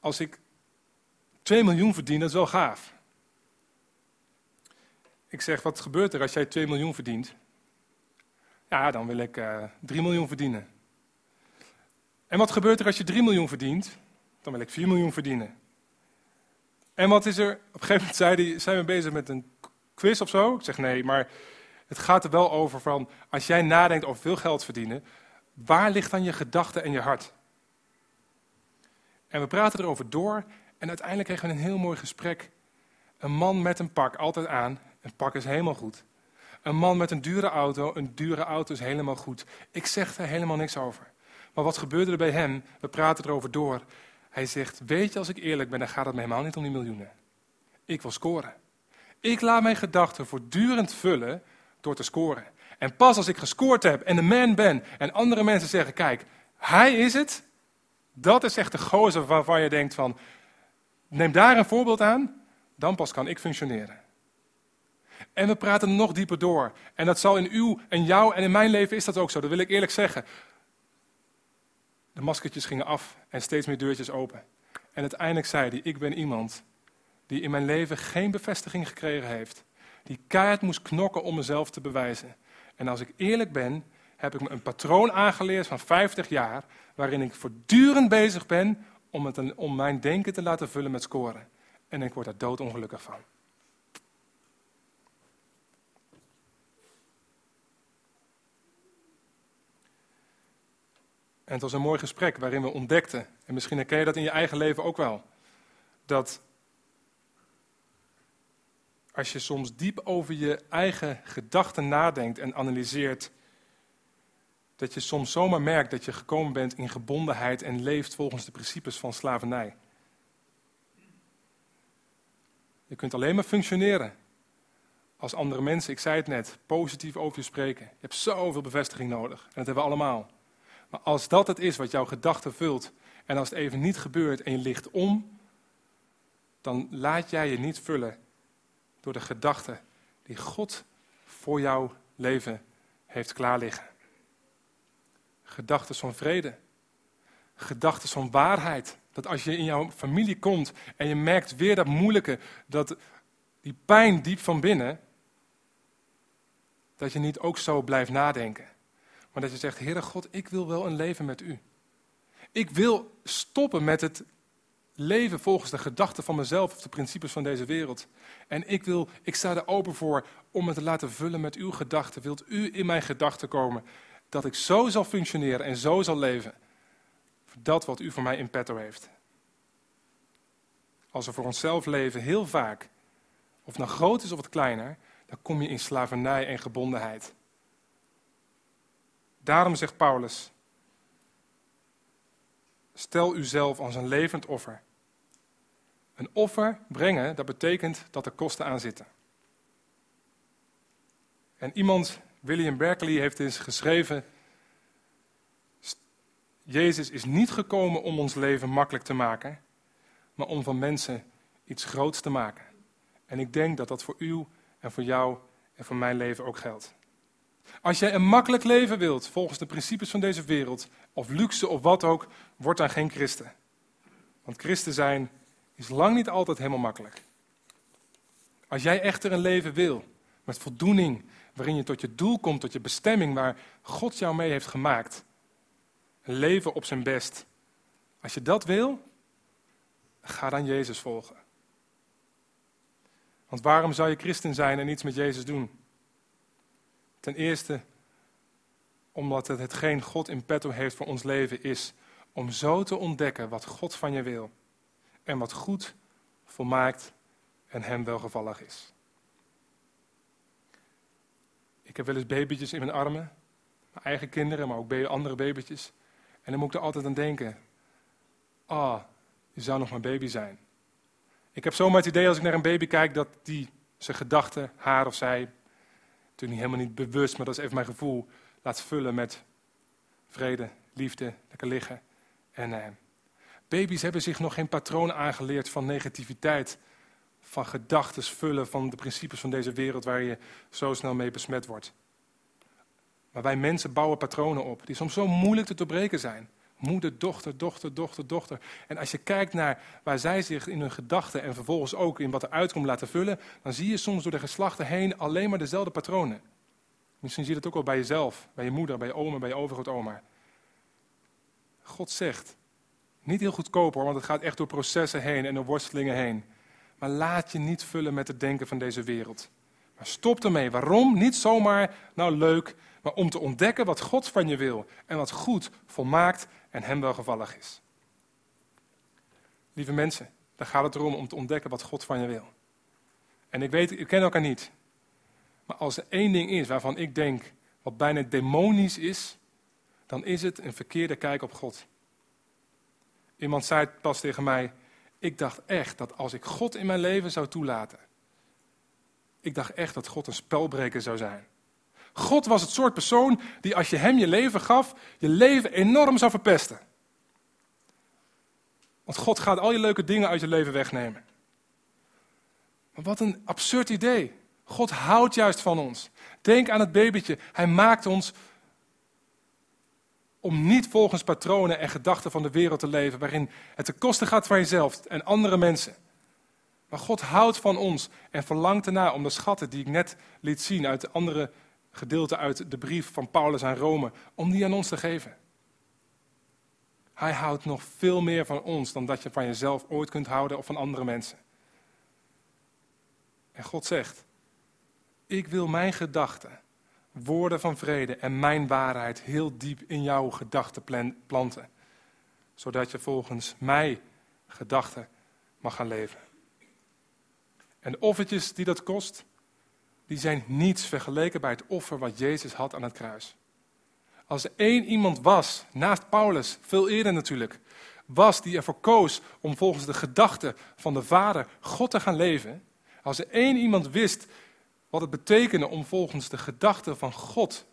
Als ik 2 miljoen verdien, dat is wel gaaf. Ik zeg, wat gebeurt er als jij 2 miljoen verdient? Ja, dan wil ik uh, eh, 3 miljoen verdienen. En wat gebeurt er als je 3 miljoen verdient? Dan wil ik 4 miljoen verdienen. En wat is er? Op een gegeven moment zijn we bezig met een quiz of zo? Ik zeg nee, maar het gaat er wel over van, als jij nadenkt over veel geld verdienen, waar ligt dan je gedachte en je hart? En we praten erover door en uiteindelijk kregen we een heel mooi gesprek. Een man met een pak, altijd aan. Een pak is helemaal goed. Een man met een dure auto, een dure auto is helemaal goed. Ik zeg er helemaal niks over. Maar wat gebeurde er bij hem? We praten erover door. Hij zegt, weet je, als ik eerlijk ben, dan gaat het me helemaal niet om die miljoenen. Ik wil scoren. Ik laat mijn gedachten voortdurend vullen door te scoren. En pas als ik gescoord heb en de man ben en andere mensen zeggen, kijk, hij is het. Dat is echt de gozer waarvan je denkt van, neem daar een voorbeeld aan, dan pas kan ik functioneren. En we praten nog dieper door. En dat zal in uw en jou en in mijn leven is dat ook zo. Dat wil ik eerlijk zeggen. De maskertjes gingen af en steeds meer deurtjes open. En uiteindelijk zei hij, ik ben iemand die in mijn leven geen bevestiging gekregen heeft die keihard moest knokken om mezelf te bewijzen. En als ik eerlijk ben, heb ik me een patroon aangeleerd van 50 jaar, waarin ik voortdurend bezig ben om, het, om mijn denken te laten vullen met scoren. En ik word daar doodongelukkig van. En het was een mooi gesprek waarin we ontdekten, en misschien herken je dat in je eigen leven ook wel, dat als je soms diep over je eigen gedachten nadenkt en analyseert, dat je soms zomaar merkt dat je gekomen bent in gebondenheid en leeft volgens de principes van slavernij. Je kunt alleen maar functioneren als andere mensen, ik zei het net, positief over je spreken. Je hebt zoveel bevestiging nodig en dat hebben we allemaal. Maar als dat het is wat jouw gedachten vult en als het even niet gebeurt en je ligt om, dan laat jij je niet vullen door de gedachten die God voor jouw leven heeft klaarliggen. Gedachten van vrede, gedachten van waarheid. Dat als je in jouw familie komt en je merkt weer dat moeilijke, dat die pijn diep van binnen, dat je niet ook zo blijft nadenken. Maar dat je zegt, Heere God, ik wil wel een leven met u. Ik wil stoppen met het leven volgens de gedachten van mezelf of de principes van deze wereld. En ik, wil, ik sta er open voor om het te laten vullen met uw gedachten. Wilt u in mijn gedachten komen dat ik zo zal functioneren en zo zal leven? Voor dat wat u voor mij in petto heeft. Als we voor onszelf leven, heel vaak, of het nou groot is of wat kleiner, dan kom je in slavernij en gebondenheid. Daarom zegt Paulus: Stel uzelf als een levend offer. Een offer brengen, dat betekent dat er kosten aan zitten. En iemand, William Berkeley, heeft eens geschreven: Jezus is niet gekomen om ons leven makkelijk te maken, maar om van mensen iets groots te maken. En ik denk dat dat voor u en voor jou en voor mijn leven ook geldt. Als jij een makkelijk leven wilt, volgens de principes van deze wereld, of luxe of wat ook, word dan geen christen. Want christen zijn is lang niet altijd helemaal makkelijk. Als jij echter een leven wil, met voldoening, waarin je tot je doel komt, tot je bestemming, waar God jou mee heeft gemaakt, een leven op zijn best. Als je dat wil, ga dan Jezus volgen. Want waarom zou je christen zijn en iets met Jezus doen? Ten eerste omdat het hetgeen God in petto heeft voor ons leven is om zo te ontdekken wat God van je wil en wat goed, volmaakt en hem welgevallig is. Ik heb wel eens babytjes in mijn armen, mijn eigen kinderen, maar ook andere babytjes. En dan moet ik er altijd aan denken, ah, oh, je zou nog maar baby zijn. Ik heb zomaar het idee als ik naar een baby kijk dat die zijn gedachten, haar of zij, natuurlijk helemaal niet bewust, maar dat is even mijn gevoel, laat vullen met vrede, liefde, lekker liggen. En eh, baby's hebben zich nog geen patroon aangeleerd van negativiteit, van gedachten vullen, van de principes van deze wereld waar je zo snel mee besmet wordt. Maar wij mensen bouwen patronen op die soms zo moeilijk te doorbreken zijn. Moeder, dochter, dochter, dochter, dochter. En als je kijkt naar waar zij zich in hun gedachten en vervolgens ook in wat er uitkomt laten vullen, dan zie je soms door de geslachten heen alleen maar dezelfde patronen. Misschien zie je het ook wel bij jezelf, bij je moeder, bij je oma, bij je overgrootoma. God zegt, niet heel goedkoop hoor, want het gaat echt door processen heen en door worstelingen heen. Maar laat je niet vullen met het denken van deze wereld. Maar stop ermee. Waarom? Niet zomaar, nou leuk, maar om te ontdekken wat God van je wil en wat goed, volmaakt en hem welgevallig is. Lieve mensen, daar gaat het erom om te ontdekken wat God van je wil. En ik weet, ik ken elkaar niet. Maar als er één ding is waarvan ik denk wat bijna demonisch is, dan is het een verkeerde kijk op God. Iemand zei pas tegen mij, ik dacht echt dat als ik God in mijn leven zou toelaten, ik dacht echt dat God een spelbreker zou zijn. God was het soort persoon die als je hem je leven gaf, je leven enorm zou verpesten. Want God gaat al je leuke dingen uit je leven wegnemen. Maar wat een absurd idee. God houdt juist van ons. Denk aan het babytje. Hij maakt ons om niet volgens patronen en gedachten van de wereld te leven, waarin het ten koste gaat van jezelf en andere mensen. Maar God houdt van ons en verlangt ernaar om de schatten die ik net liet zien uit de andere gedeelte uit de brief van Paulus aan Rome, om die aan ons te geven. Hij houdt nog veel meer van ons dan dat je van jezelf ooit kunt houden of van andere mensen. En God zegt, ik wil mijn gedachten woorden van vrede en mijn waarheid heel diep in jouw gedachten planten. Zodat je volgens mij gedachten mag gaan leven. En de offertjes die dat kost, die zijn niets vergeleken bij het offer wat Jezus had aan het kruis. Als er één iemand was, naast Paulus, veel eerder natuurlijk, was die ervoor koos om volgens de gedachten van de Vader God te gaan leven. Als er één iemand wist wat het betekende om volgens de gedachten van God,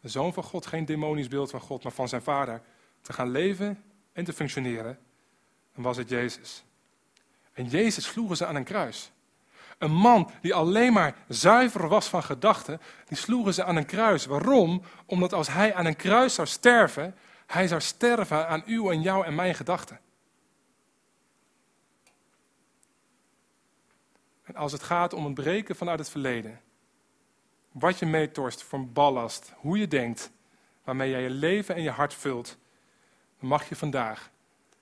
de Zoon van God, geen demonisch beeld van God, maar van zijn Vader, te gaan leven en te functioneren, dan was het Jezus. En Jezus sloegen ze aan een kruis. Een man die alleen maar zuiver was van gedachten, die sloegen ze aan een kruis. Waarom? Omdat als hij aan een kruis zou sterven, hij zou sterven aan uw en jou en mijn gedachten. Als het gaat om het breken vanuit het verleden, wat je meetorst voor ballast, hoe je denkt, waarmee jij je leven en je hart vult, dan mag je vandaag,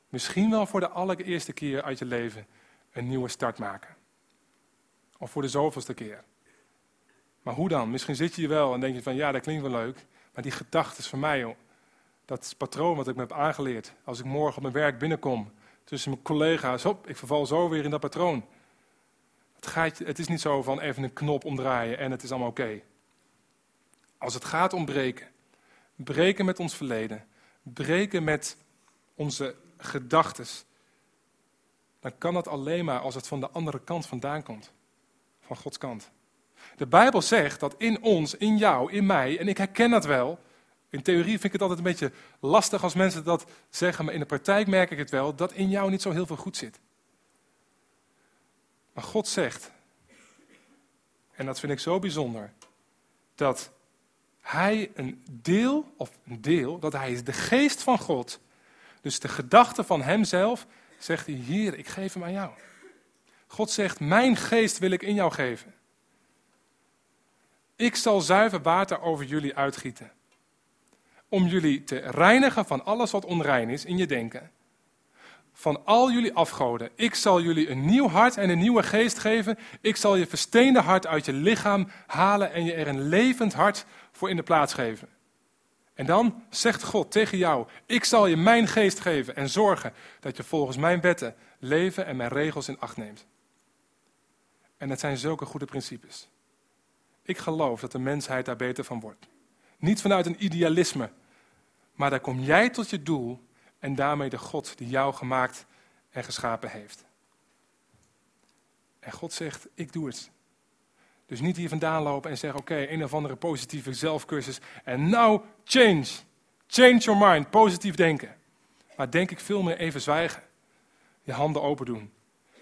misschien wel voor de allereerste keer uit je leven, een nieuwe start maken. Of voor de zoveelste keer. Maar hoe dan? Misschien zit je hier wel en denk je van ja, dat klinkt wel leuk, maar die gedachte is van mij. Dat patroon wat ik me heb aangeleerd. Als ik morgen op mijn werk binnenkom, tussen mijn collega's, hop, ik verval zo weer in dat patroon. Het, gaat, het is niet zo van even een knop omdraaien en het is allemaal oké. Als het gaat om breken, breken met ons verleden, breken met onze gedachten, dan kan dat alleen maar als het van de andere kant vandaan komt. Van Gods kant. De Bijbel zegt dat in ons, in jou, in mij, en ik herken dat wel. In theorie vind ik het altijd een beetje lastig als mensen dat zeggen, maar in de praktijk merk ik het wel, dat in jou niet zo heel veel goed zit. Maar God zegt, en dat vind ik zo bijzonder, dat Hij een deel, of een deel, dat Hij is de geest van God. Dus de gedachte van Hemzelf, zegt hij, hier, ik geef hem aan jou. God zegt, mijn geest wil ik in jou geven. Ik zal zuiver water over jullie uitgieten. Om jullie te reinigen van alles wat onrein is in je denken van al jullie afgoden. Ik zal jullie een nieuw hart en een nieuwe geest geven. Ik zal je versteende hart uit je lichaam halen en je er een levend hart voor in de plaats geven. En dan zegt God tegen jou: Ik zal je mijn geest geven en zorgen dat je volgens mijn wetten leven en mijn regels in acht neemt. En het zijn zulke goede principes. Ik geloof dat de mensheid daar beter van wordt. Niet vanuit een idealisme, maar daar kom jij tot je doel en daarmee de God die jou gemaakt en geschapen heeft. En God zegt, ik doe het. Dus niet hier vandaan lopen en zeggen, oké, een of andere positieve zelfcursus. En now change. Change your mind. Positief denken. Maar denk ik veel meer even zwijgen. Je handen open doen.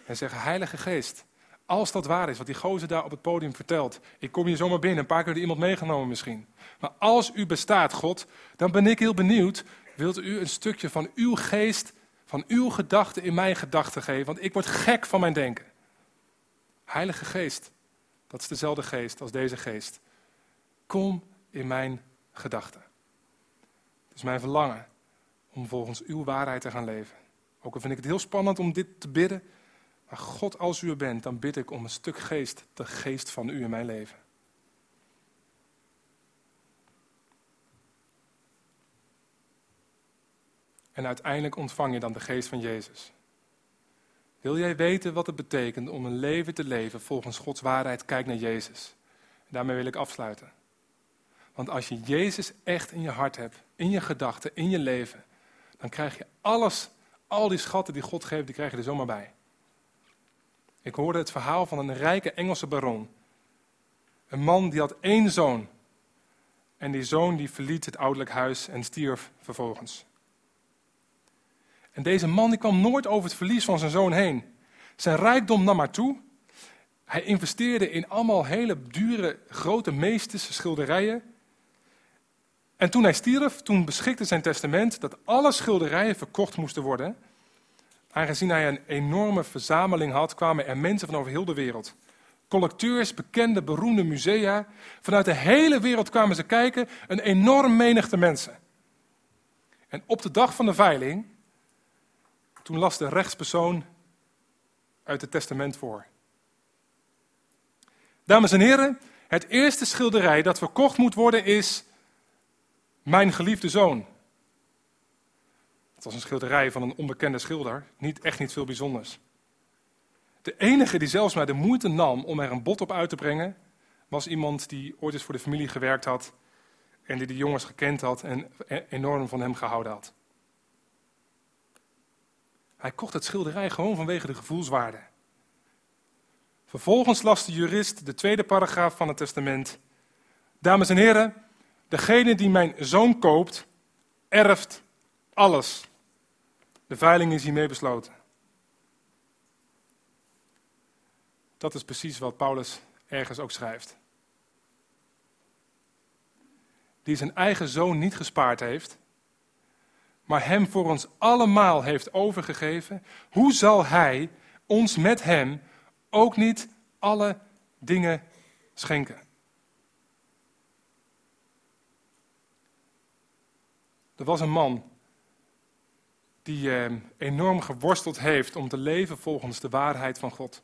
En zeggen, Heilige Geest, als dat waar is, wat die gozer daar op het podium vertelt. Ik kom hier zomaar binnen, een paar keer door iemand meegenomen misschien. Maar als u bestaat, God, dan ben ik heel benieuwd wilt u een stukje van uw geest, van uw gedachten in mijn gedachten geven, want ik word gek van mijn denken. Heilige Geest, dat is dezelfde geest als deze geest. Kom in mijn gedachten. Het is mijn verlangen om volgens uw waarheid te gaan leven. Ook al vind ik het heel spannend om dit te bidden, maar God, als u er bent, dan bid ik om een stuk geest, de geest van u in mijn leven. En uiteindelijk ontvang je dan de geest van Jezus. Wil jij weten wat het betekent om een leven te leven volgens Gods waarheid? Kijk naar Jezus. Daarmee wil ik afsluiten. Want als je Jezus echt in je hart hebt, in je gedachten, in je leven, dan krijg je alles, al die schatten die God geeft, die krijg je er zomaar bij. Ik hoorde het verhaal van een rijke Engelse baron. Een man die had één zoon. En die zoon die verliet het ouderlijk huis en stierf vervolgens. En deze man die kwam nooit over het verlies van zijn zoon heen. Zijn rijkdom nam maar toe. Hij investeerde in allemaal hele dure, grote meesters, schilderijen. En toen hij stierf, toen beschikte zijn testament dat alle schilderijen verkocht moesten worden. Aangezien hij een enorme verzameling had, kwamen er mensen van over heel de wereld. Collecteurs, bekende, beroemde musea. Vanuit de hele wereld kwamen ze kijken, een enorm menigte mensen. En op de dag van de veiling toen las de rechtspersoon uit het testament voor. Dames en heren, Het eerste schilderij dat verkocht moet worden is Mijn geliefde zoon. Het was een schilderij van een onbekende schilder, niet echt niet veel bijzonders. De enige die zelfs maar de moeite nam om er een bod op uit te brengen, was iemand die ooit eens voor de familie gewerkt had en die de jongens gekend had en enorm van hem gehouden had. Hij kocht het schilderij gewoon vanwege de gevoelswaarde. Vervolgens las de jurist de tweede paragraaf van het testament. Dames en heren, degene die mijn zoon koopt, erft alles. De veiling is hiermee besloten. Dat is precies wat Paulus ergens ook schrijft. Die zijn eigen zoon niet gespaard heeft, maar hem voor ons allemaal heeft overgegeven, hoe zal hij ons met hem ook niet alle dingen schenken? Er was een man die eh, enorm geworsteld heeft om te leven volgens de waarheid van God.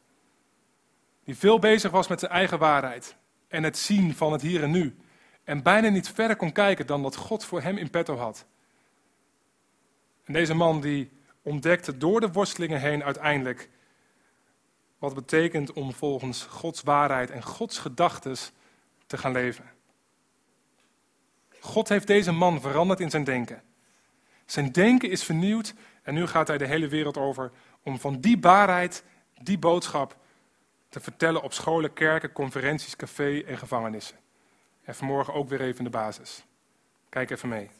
Die veel bezig was met zijn eigen waarheid en het zien van het hier en nu. En bijna niet verder kon kijken dan wat God voor hem in petto had. En deze man die ontdekte door de worstelingen heen uiteindelijk wat het betekent om volgens Gods waarheid en Gods gedachtes te gaan leven. God heeft deze man veranderd in zijn denken. Zijn denken is vernieuwd en nu gaat hij de hele wereld over om van die waarheid, die boodschap te vertellen op scholen, kerken, conferenties, café en gevangenissen. En vanmorgen ook weer even de basis. Kijk even mee.